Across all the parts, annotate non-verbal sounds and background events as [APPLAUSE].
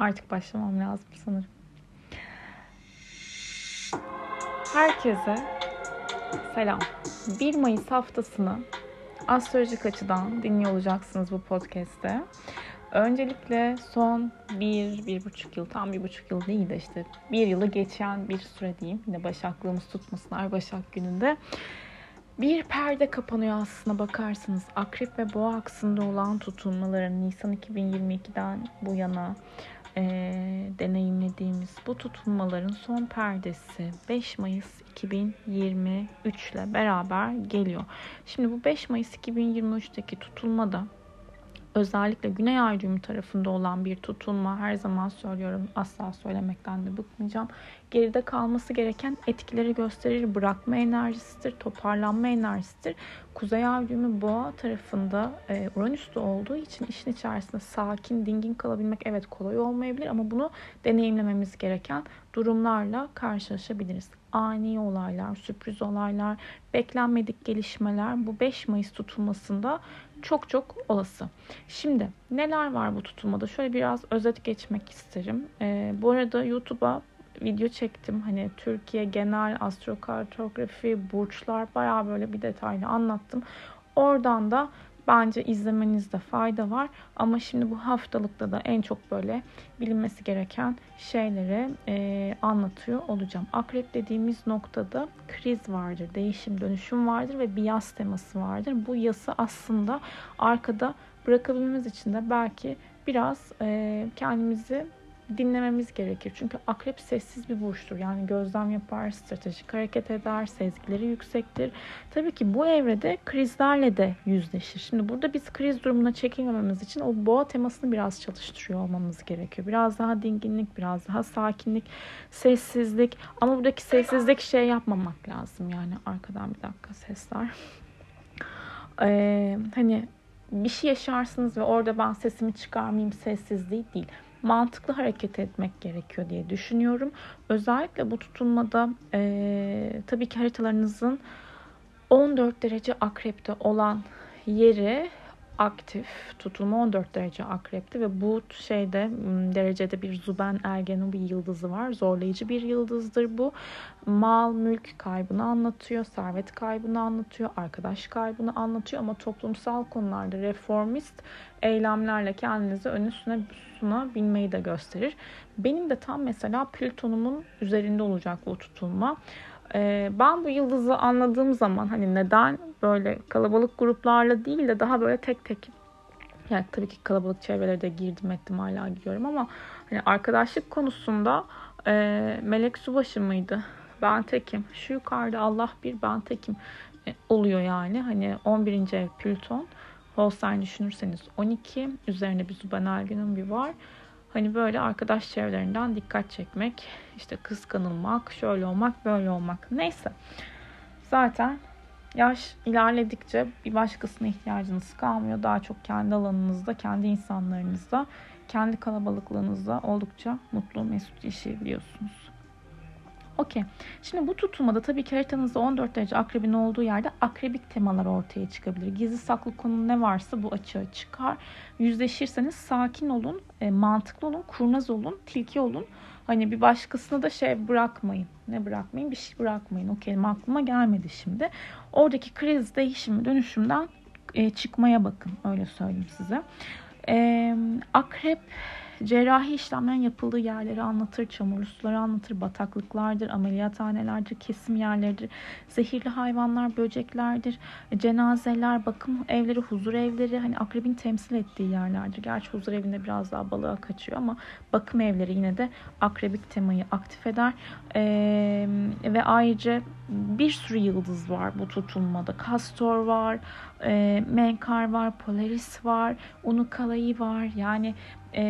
Artık başlamam lazım sanırım. Herkese selam. 1 Mayıs haftasını astrolojik açıdan dinliyor olacaksınız bu podcast'te. Öncelikle son bir, bir buçuk yıl, tam bir buçuk yıl değil de işte bir yılı geçen bir süre diyeyim. Yine başaklığımız tutmasın Ay Başak gününde. Bir perde kapanıyor aslında bakarsınız. Akrep ve boğa aksında olan tutulmaların Nisan 2022'den bu yana e, deneyimlediğimiz bu tutulmaların son perdesi 5 Mayıs 2023 ile beraber geliyor. Şimdi bu 5 Mayıs 2023'teki tutulmada özellikle Güney Ay düğümü tarafında olan bir tutulma her zaman söylüyorum asla söylemekten de bıkmayacağım. Geride kalması gereken etkileri gösterir. Bırakma enerjisidir, toparlanma enerjisidir. Kuzey Ay düğümü boğa tarafında e, Uranüs'te olduğu için işin içerisinde sakin, dingin kalabilmek evet kolay olmayabilir ama bunu deneyimlememiz gereken durumlarla karşılaşabiliriz. Ani olaylar, sürpriz olaylar, beklenmedik gelişmeler bu 5 Mayıs tutulmasında çok çok olası. Şimdi neler var bu tutulmada? Şöyle biraz özet geçmek isterim. Ee, bu arada YouTube'a video çektim. Hani Türkiye genel astrokartografi, burçlar bayağı böyle bir detaylı anlattım. Oradan da bence izlemenizde fayda var. Ama şimdi bu haftalıkta da en çok böyle bilinmesi gereken şeyleri e, anlatıyor olacağım. Akrep dediğimiz noktada kriz vardır, değişim, dönüşüm vardır ve bir yaz teması vardır. Bu yası aslında arkada bırakabilmemiz için de belki biraz e, kendimizi dinlememiz gerekir. Çünkü akrep sessiz bir burçtur. Yani gözlem yapar, stratejik hareket eder, sezgileri yüksektir. Tabii ki bu evrede krizlerle de yüzleşir. Şimdi burada biz kriz durumuna çekilmememiz için o boğa temasını biraz çalıştırıyor olmamız gerekiyor. Biraz daha dinginlik, biraz daha sakinlik, sessizlik. Ama buradaki sessizlik şey yapmamak lazım. Yani arkadan bir dakika sesler. Ee, hani bir şey yaşarsınız ve orada ben sesimi çıkarmayayım sessizliği değil mantıklı hareket etmek gerekiyor diye düşünüyorum. Özellikle bu tutulmada e, tabii ki haritalarınızın 14 derece akrepte olan yeri aktif. Tutulma 14 derece akrepti ve bu şeyde derecede bir Zuben Ergenu bir yıldızı var. Zorlayıcı bir yıldızdır bu. Mal, mülk kaybını anlatıyor, servet kaybını anlatıyor, arkadaş kaybını anlatıyor ama toplumsal konularda reformist eylemlerle kendinizi önü sunabilmeyi de gösterir. Benim de tam mesela Plüton'umun üzerinde olacak bu tutulma. Ben bu yıldızı anladığım zaman hani neden böyle kalabalık gruplarla değil de daha böyle tek tek yani tabii ki kalabalık çevrelere de girdim ettim hala gidiyorum ama hani arkadaşlık konusunda e, Melek Subaşı mıydı? Ben tekim. Şu yukarıda Allah bir ben tekim e, oluyor yani. Hani 11. ev Plüton. Holstein düşünürseniz 12. Üzerine bir günün bir var. Hani böyle arkadaş çevrelerinden dikkat çekmek, işte kıskanılmak, şöyle olmak, böyle olmak. Neyse. Zaten yaş ilerledikçe bir başkasına ihtiyacınız kalmıyor. Daha çok kendi alanınızda, kendi insanlarınızda, kendi kalabalıklığınızda oldukça mutlu, mesut yaşayabiliyorsunuz. Okey. Şimdi bu tutulmada tabii ki haritanızda 14 derece akrebin olduğu yerde akrebik temalar ortaya çıkabilir. Gizli saklı konu ne varsa bu açığa çıkar. Yüzleşirseniz sakin olun, e, mantıklı olun, kurnaz olun, tilki olun. Hani bir başkasına da şey bırakmayın. Ne bırakmayın? Bir şey bırakmayın. O kelime aklıma gelmedi şimdi. Oradaki kriz, değişim, dönüşümden e, çıkmaya bakın. Öyle söyleyeyim size. E, akrep Cerrahi işlemlerin yapıldığı yerleri anlatır, çamurlu suları anlatır, bataklıklardır, ameliyathanelerdir, kesim yerleridir, zehirli hayvanlar, böceklerdir, cenazeler, bakım evleri, huzur evleri, hani akrebin temsil ettiği yerlerdir. Gerçi huzur evinde biraz daha balığa kaçıyor ama bakım evleri yine de akrebik temayı aktif eder. Ee, ve ayrıca bir sürü yıldız var bu tutulmada. Kastor var, e, Menkar var, Polaris var, Unukalayı var. Yani e,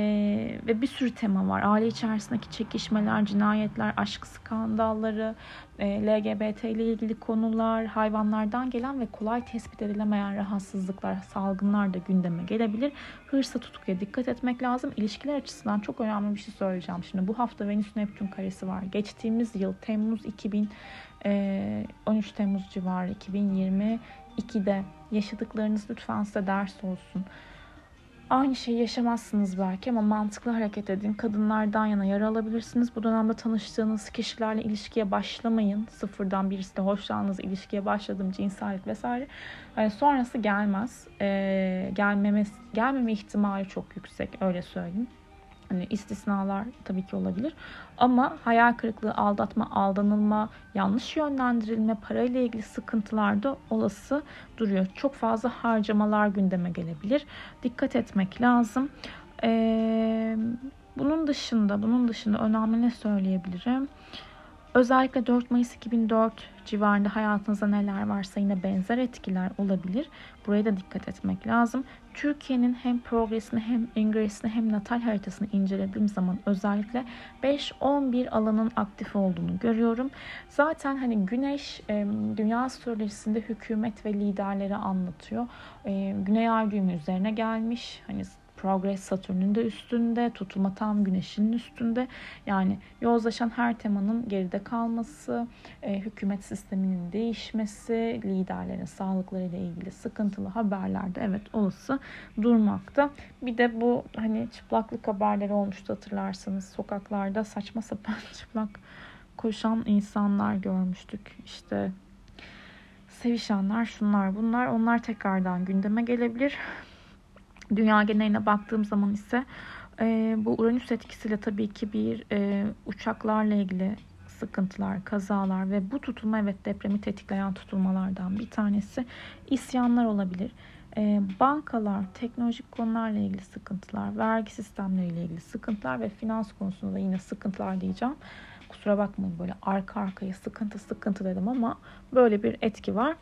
ve bir sürü tema var. Aile içerisindeki çekişmeler, cinayetler, aşk skandalları, e, LGBT ile ilgili konular, hayvanlardan gelen ve kolay tespit edilemeyen rahatsızlıklar, salgınlar da gündeme gelebilir. Hırsa tutkuya dikkat etmek lazım. İlişkiler açısından çok önemli bir şey söyleyeceğim. Şimdi bu hafta Venüs Neptün karesi var. Geçtiğimiz yıl Temmuz 2000 e, 13 Temmuz civarı 2022'de yaşadıklarınız lütfen size ders olsun Aynı şeyi yaşamazsınız belki ama mantıklı hareket edin. Kadınlardan yana yara alabilirsiniz. Bu dönemde tanıştığınız kişilerle ilişkiye başlamayın. Sıfırdan birisiyle hoşlandığınız ilişkiye başladım cinsellik vesaire. Yani sonrası gelmez. Ee, gelmeme, gelmeme ihtimali çok yüksek öyle söyleyeyim. Hani istisnalar tabii ki olabilir. Ama hayal kırıklığı, aldatma, aldanılma, yanlış yönlendirilme, parayla ilgili sıkıntılar da olası duruyor. Çok fazla harcamalar gündeme gelebilir. Dikkat etmek lazım. Ee, bunun dışında, bunun dışında önemli ne söyleyebilirim? Özellikle 4 Mayıs 2004 civarında hayatınızda neler varsa yine benzer etkiler olabilir. Buraya da dikkat etmek lazım. Türkiye'nin hem progresini hem ingresini hem natal haritasını incelediğim zaman özellikle 5-11 alanın aktif olduğunu görüyorum. Zaten hani Güneş dünya astrolojisinde hükümet ve liderleri anlatıyor. Güney ay düğümü üzerine gelmiş. Hani Progress Satürn'ün de üstünde, tutulma tam güneşin üstünde. Yani yozlaşan her temanın geride kalması, e, hükümet sisteminin değişmesi, liderlerin sağlıkları ile ilgili sıkıntılı haberlerde evet olası durmakta. Bir de bu hani çıplaklık haberleri olmuştu hatırlarsanız sokaklarda saçma sapan [LAUGHS] çıplak koşan insanlar görmüştük. İşte sevişenler şunlar bunlar onlar tekrardan gündeme gelebilir. Dünya geneline baktığım zaman ise e, bu Uranüs etkisiyle tabii ki bir e, uçaklarla ilgili sıkıntılar, kazalar ve bu tutulma evet depremi tetikleyen tutulmalardan bir tanesi isyanlar olabilir. E, bankalar, teknolojik konularla ilgili sıkıntılar, vergi sistemleriyle ilgili sıkıntılar ve finans konusunda da yine sıkıntılar diyeceğim. Kusura bakmayın böyle arka arkaya sıkıntı sıkıntı dedim ama böyle bir etki var.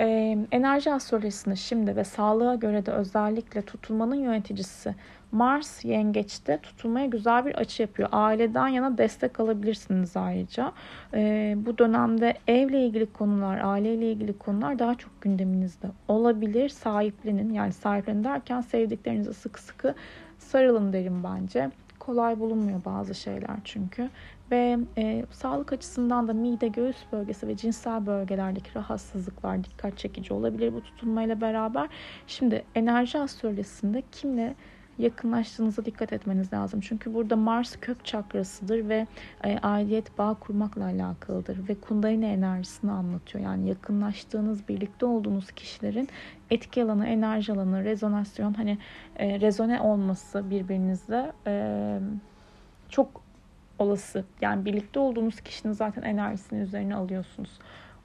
Ee, enerji astrolojisinde şimdi ve sağlığa göre de özellikle tutulmanın yöneticisi Mars yengeçte tutulmaya güzel bir açı yapıyor. Aileden yana destek alabilirsiniz ayrıca. Ee, bu dönemde evle ilgili konular, aileyle ilgili konular daha çok gündeminizde olabilir. Sahiplenin yani sahiplenin derken sevdiklerinize sıkı sıkı sarılın derim bence. Kolay bulunmuyor bazı şeyler çünkü ve e, sağlık açısından da mide, göğüs bölgesi ve cinsel bölgelerdeki rahatsızlıklar dikkat çekici olabilir bu tutulmayla beraber. Şimdi enerji astrolojisinde kimle yakınlaştığınıza dikkat etmeniz lazım. Çünkü burada Mars kök çakrasıdır ve e, aidiyet bağ kurmakla alakalıdır ve kundalini enerjisini anlatıyor. Yani yakınlaştığınız, birlikte olduğunuz kişilerin etki alanı, enerji alanı, rezonasyon hani e, rezone olması birbirinizle e, çok olası. Yani birlikte olduğunuz kişinin zaten enerjisini üzerine alıyorsunuz.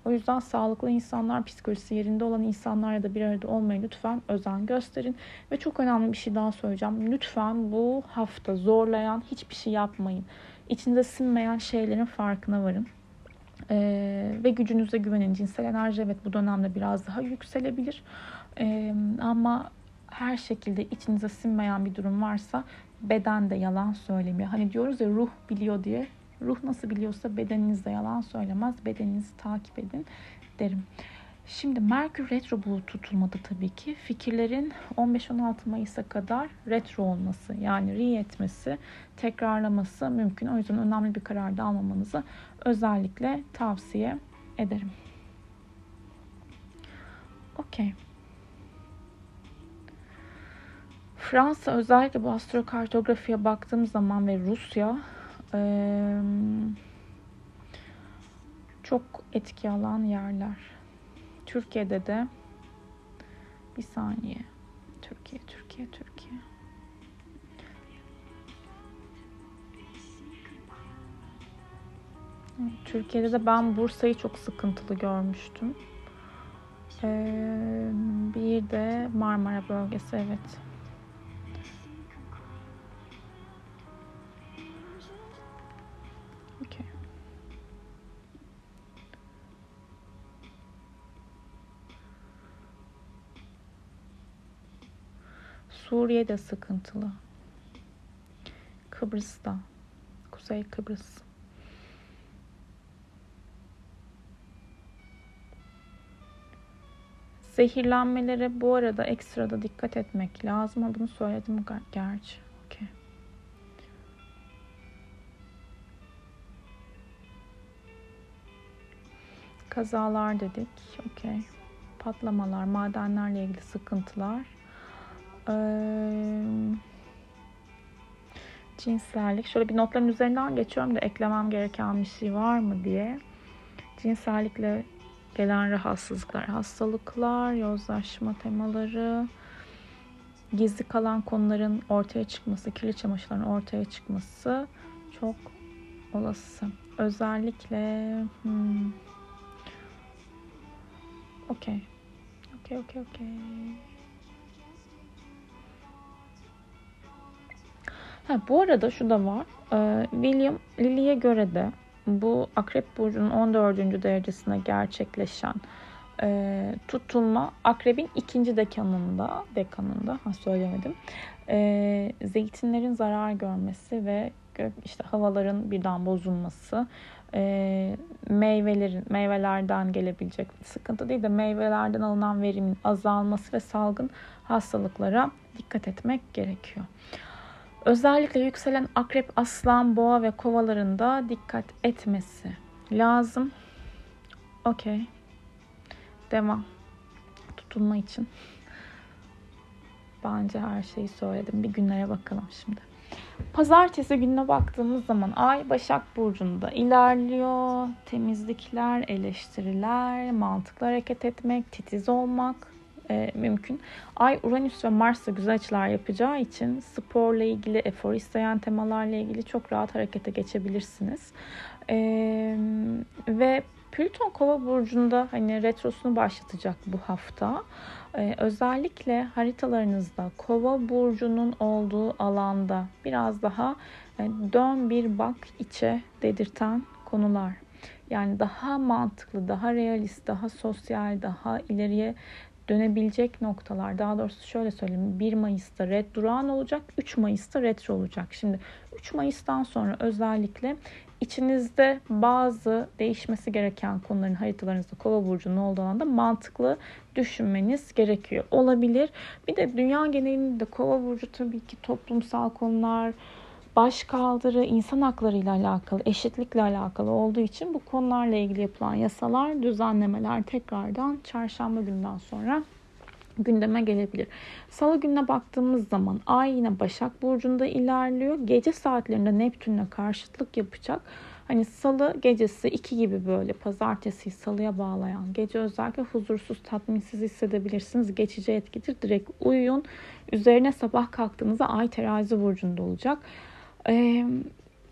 O yüzden sağlıklı insanlar, psikolojisi yerinde olan insanlarla da bir arada olmayı lütfen özen gösterin. Ve çok önemli bir şey daha söyleyeceğim. Lütfen bu hafta zorlayan hiçbir şey yapmayın. İçinize sinmeyen şeylerin farkına varın. Ee, ve gücünüze güvenin. Cinsel enerji evet bu dönemde biraz daha yükselebilir. Ee, ama her şekilde içinize sinmeyen bir durum varsa beden de yalan söylemiyor. Hani diyoruz ya ruh biliyor diye. Ruh nasıl biliyorsa bedeniniz de yalan söylemez. Bedeninizi takip edin derim. Şimdi Merkür retro bulut tutulmadı tabii ki. Fikirlerin 15-16 Mayıs'a kadar retro olması yani re etmesi, tekrarlaması mümkün. O yüzden önemli bir karar da almamanızı özellikle tavsiye ederim. Okey. Fransa özellikle bu astrokartografiye baktığım zaman ve Rusya çok etki alan yerler. Türkiye'de de bir saniye. Türkiye, Türkiye, Türkiye. Türkiye'de de ben Bursa'yı çok sıkıntılı görmüştüm. Ee, bir de Marmara bölgesi evet. Suriye de sıkıntılı. Kıbrıs'ta. Kuzey Kıbrıs. Zehirlenmelere bu arada ekstrada dikkat etmek lazım ama bunu söyledim gerçi. Okay. Kazalar dedik. Okey. Patlamalar, madenlerle ilgili sıkıntılar. Cinsellik. Şöyle bir notların üzerinden geçiyorum da eklemem gereken bir şey var mı diye. Cinsellikle gelen rahatsızlıklar, hastalıklar, yozlaşma temaları, gizli kalan konuların ortaya çıkması, kirli çamaşırların ortaya çıkması çok olası. Özellikle hmm, okey. Okey, okey, okey. Ha, bu arada şu da var. Ee, William Lily'e göre de bu Akrep Burcu'nun 14. derecesine gerçekleşen e, tutulma Akrep'in ikinci dekanında, dekanında ha söylemedim. E, zeytinlerin zarar görmesi ve işte havaların birden bozulması, e, meyvelerin meyvelerden gelebilecek sıkıntı değil de meyvelerden alınan verimin azalması ve salgın hastalıklara dikkat etmek gerekiyor. Özellikle yükselen akrep, aslan, boğa ve kovalarında dikkat etmesi lazım. Okey. Devam. Tutulma için. Bence her şeyi söyledim. Bir günlere bakalım şimdi. Pazartesi gününe baktığımız zaman Ay Başak Burcu'nda ilerliyor. Temizlikler, eleştiriler, mantıklı hareket etmek, titiz olmak, e, mümkün. Ay, Uranüs ve Mars'la güzel açılar yapacağı için sporla ilgili, efor isteyen temalarla ilgili çok rahat harekete geçebilirsiniz. E, ve Plüton Kova burcunda hani retrosunu başlatacak bu hafta. Ee, özellikle haritalarınızda Kova burcunun olduğu alanda biraz daha yani dön bir bak içe dedirten konular. Yani daha mantıklı, daha realist, daha sosyal, daha ileriye dönebilecek noktalar. Daha doğrusu şöyle söyleyeyim. 1 Mayıs'ta red durağan olacak. 3 Mayıs'ta retro olacak. Şimdi 3 Mayıs'tan sonra özellikle içinizde bazı değişmesi gereken konuların haritalarınızda kova burcunun olduğu alanda mantıklı düşünmeniz gerekiyor. Olabilir. Bir de dünya genelinde kova burcu tabii ki toplumsal konular, baş kaldırı, insan hakları ile alakalı, eşitlikle alakalı olduğu için bu konularla ilgili yapılan yasalar, düzenlemeler tekrardan çarşamba günden sonra gündeme gelebilir. Salı gününe baktığımız zaman Ay yine Başak Burcu'nda ilerliyor. Gece saatlerinde Neptün'le karşıtlık yapacak. Hani salı gecesi iki gibi böyle pazartesi salıya bağlayan gece özellikle huzursuz tatminsiz hissedebilirsiniz. Geçici etkidir. Direkt uyuyun. Üzerine sabah kalktığınızda ay terazi burcunda olacak. Ee,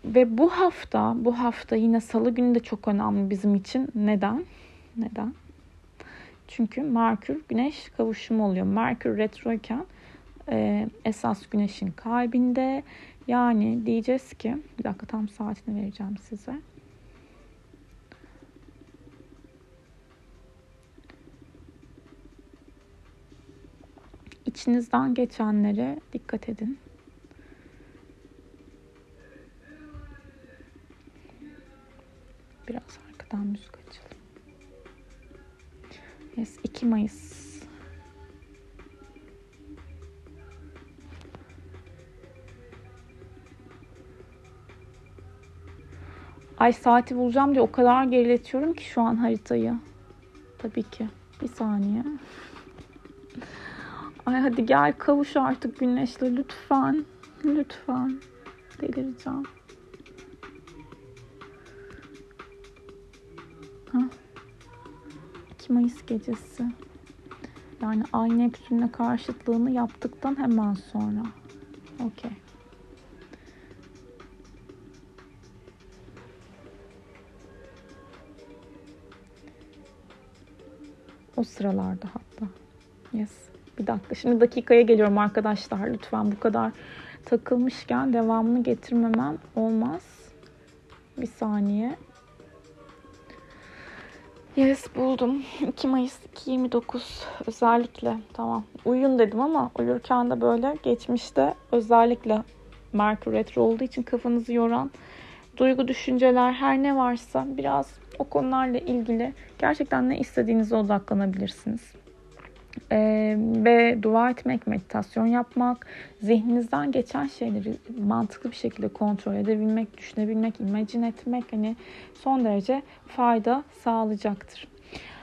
ve bu hafta bu hafta yine salı günü de çok önemli bizim için. Neden? Neden? Çünkü Merkür Güneş kavuşumu oluyor. Merkür retroyken e, esas Güneş'in kalbinde. Yani diyeceğiz ki bir dakika tam saatini vereceğim size. İçinizden geçenlere dikkat edin. Biraz arkadan müzik açalım. Yes, 2 Mayıs. Ay saati bulacağım diye o kadar geriletiyorum ki şu an haritayı. Tabii ki. Bir saniye. Ay hadi gel kavuş artık güneşle lütfen. Lütfen. Delireceğim. Mayıs gecesi. Yani Ay Neptün'le karşıtlığını yaptıktan hemen sonra. Okey. O sıralarda hatta. Yes. Bir dakika. Şimdi dakikaya geliyorum arkadaşlar. Lütfen bu kadar takılmışken devamını getirmemem olmaz. Bir saniye. Yes buldum. [LAUGHS] 2 Mayıs 2029 özellikle tamam. Uyuyun dedim ama uyurken de böyle geçmişte özellikle Merkür Retro olduğu için kafanızı yoran duygu, düşünceler her ne varsa biraz o konularla ilgili gerçekten ne istediğinize odaklanabilirsiniz. Ee, ve dua etmek, meditasyon yapmak, zihninizden geçen şeyleri mantıklı bir şekilde kontrol edebilmek, düşünebilmek, imagine etmek hani son derece fayda sağlayacaktır.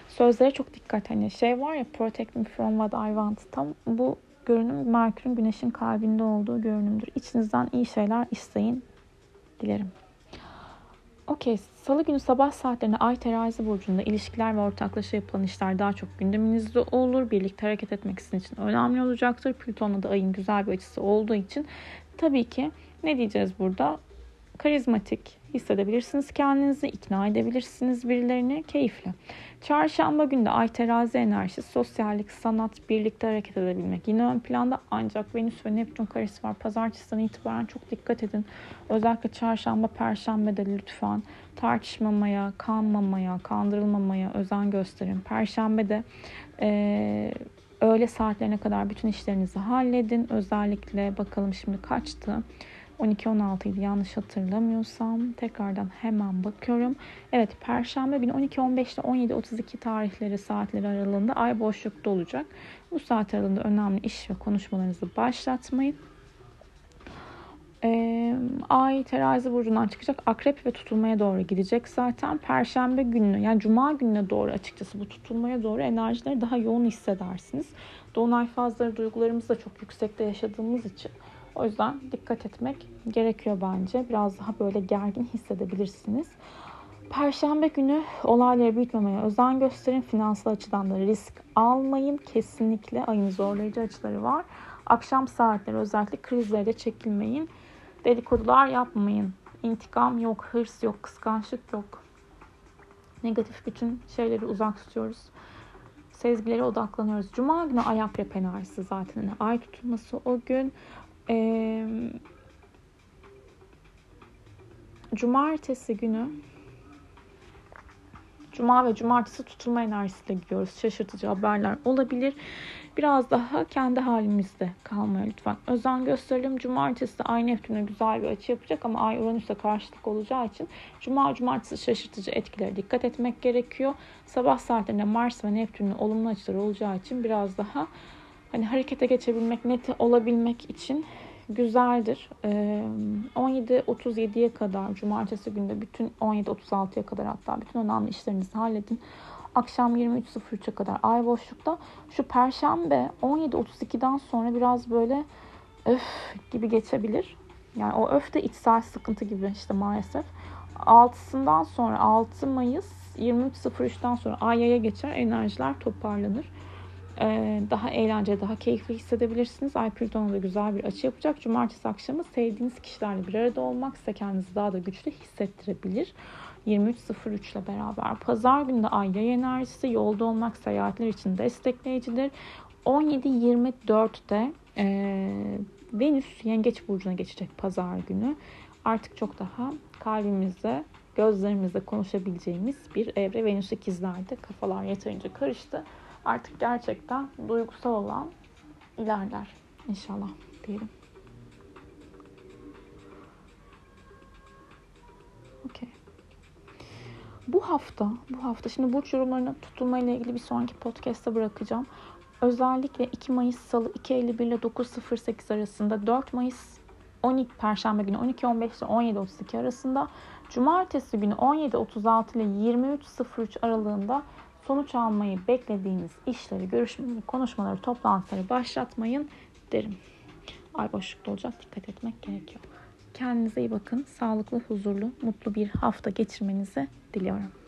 Sözlere çok dikkat hani şey var ya protect me from what I want tam bu görünüm Merkür'ün Güneş'in kalbinde olduğu görünümdür. İçinizden iyi şeyler isteyin dilerim. Okey, salı günü sabah saatlerinde Ay terazi burcunda ilişkiler ve ortaklaşa yapılan işler daha çok gündeminizde olur. Birlikte hareket etmek sizin için önemli olacaktır. Plüton'la da ayın güzel bir açısı olduğu için tabii ki ne diyeceğiz burada? Karizmatik hissedebilirsiniz kendinizi, ikna edebilirsiniz birilerini, keyifli. Çarşamba günde ay terazi enerjisi, sosyallik, sanat, birlikte hareket edebilmek. Yine ön planda ancak Venüs ve Neptün karesi var. Pazartesiden itibaren çok dikkat edin. Özellikle çarşamba, perşembe de lütfen tartışmamaya, kanmamaya, kandırılmamaya özen gösterin. Perşembe de ee, öğle saatlerine kadar bütün işlerinizi halledin. Özellikle bakalım şimdi kaçtı. 12-16 idi yanlış hatırlamıyorsam. Tekrardan hemen bakıyorum. Evet Perşembe günü 12-15 ile 17-32 tarihleri saatleri aralığında ay boşlukta olacak. Bu saat aralığında önemli iş ve konuşmalarınızı başlatmayın. Ee, ay terazi burcundan çıkacak. Akrep ve tutulmaya doğru gidecek zaten. Perşembe günü yani cuma gününe doğru açıkçası bu tutulmaya doğru enerjileri daha yoğun hissedersiniz. Dolunay fazları duygularımız da çok yüksekte yaşadığımız için o yüzden dikkat etmek gerekiyor bence. Biraz daha böyle gergin hissedebilirsiniz. Perşembe günü olayları büyütmemeye özen gösterin. Finansal açıdan da risk almayın. Kesinlikle ayın zorlayıcı açıları var. Akşam saatleri özellikle krizlerde çekilmeyin. Dedikodular yapmayın. İntikam yok, hırs yok, kıskançlık yok. Negatif bütün şeyleri uzak tutuyoruz. Sezgilere odaklanıyoruz. Cuma günü ayak enerjisi zaten. Yani ay tutulması o gün. Ee, cumartesi günü Cuma ve cumartesi tutulma enerjisiyle gidiyoruz. Şaşırtıcı haberler olabilir. Biraz daha kendi halimizde kalmaya lütfen özen gösterelim. Cumartesi Ay Neptün'e güzel bir açı yapacak ama Ay Uranüs'e karşılık olacağı için Cuma cumartesi şaşırtıcı etkilere dikkat etmek gerekiyor. Sabah saatlerinde Mars ve Neptün'ün olumlu açıları olacağı için biraz daha hani harekete geçebilmek, net olabilmek için güzeldir. 17.37'ye kadar cumartesi günde bütün 17.36'ya kadar hatta bütün önemli işlerinizi halledin. Akşam 23.03'e kadar ay boşlukta. Şu perşembe 17.32'den sonra biraz böyle öf gibi geçebilir. Yani o öf de içsel sıkıntı gibi işte maalesef. 6'sından sonra 6 Mayıs 23.03'ten sonra Ay'a geçer enerjiler toparlanır. Ee, daha eğlenceli, daha keyifli hissedebilirsiniz. Ay Plüton'a da güzel bir açı yapacak. Cumartesi akşamı sevdiğiniz kişilerle bir arada olmak size kendinizi daha da güçlü hissettirebilir. 23.03 ile beraber. Pazar günü de ay yay enerjisi yolda olmak seyahatler için destekleyicidir. 17.24'te e, Venüs Yengeç Burcu'na geçecek pazar günü. Artık çok daha kalbimizde, gözlerimizde konuşabileceğimiz bir evre. Venüs ikizlerde kafalar yeterince karıştı artık gerçekten duygusal olan ilerler inşallah diyelim. Okey. Bu hafta, bu hafta şimdi burç yorumlarını tutulma ile ilgili bir sonraki podcast'a bırakacağım. Özellikle 2 Mayıs Salı 2.51 ile 9.08 arasında 4 Mayıs 12 Perşembe günü 12.15 ile 17.32 arasında Cumartesi günü 17.36 ile 23.03 aralığında sonuç almayı beklediğiniz işleri, görüşmeleri, konuşmaları, toplantıları başlatmayın derim. Ay boşlukta olacak. Dikkat etmek gerekiyor. Kendinize iyi bakın. Sağlıklı, huzurlu, mutlu bir hafta geçirmenizi diliyorum.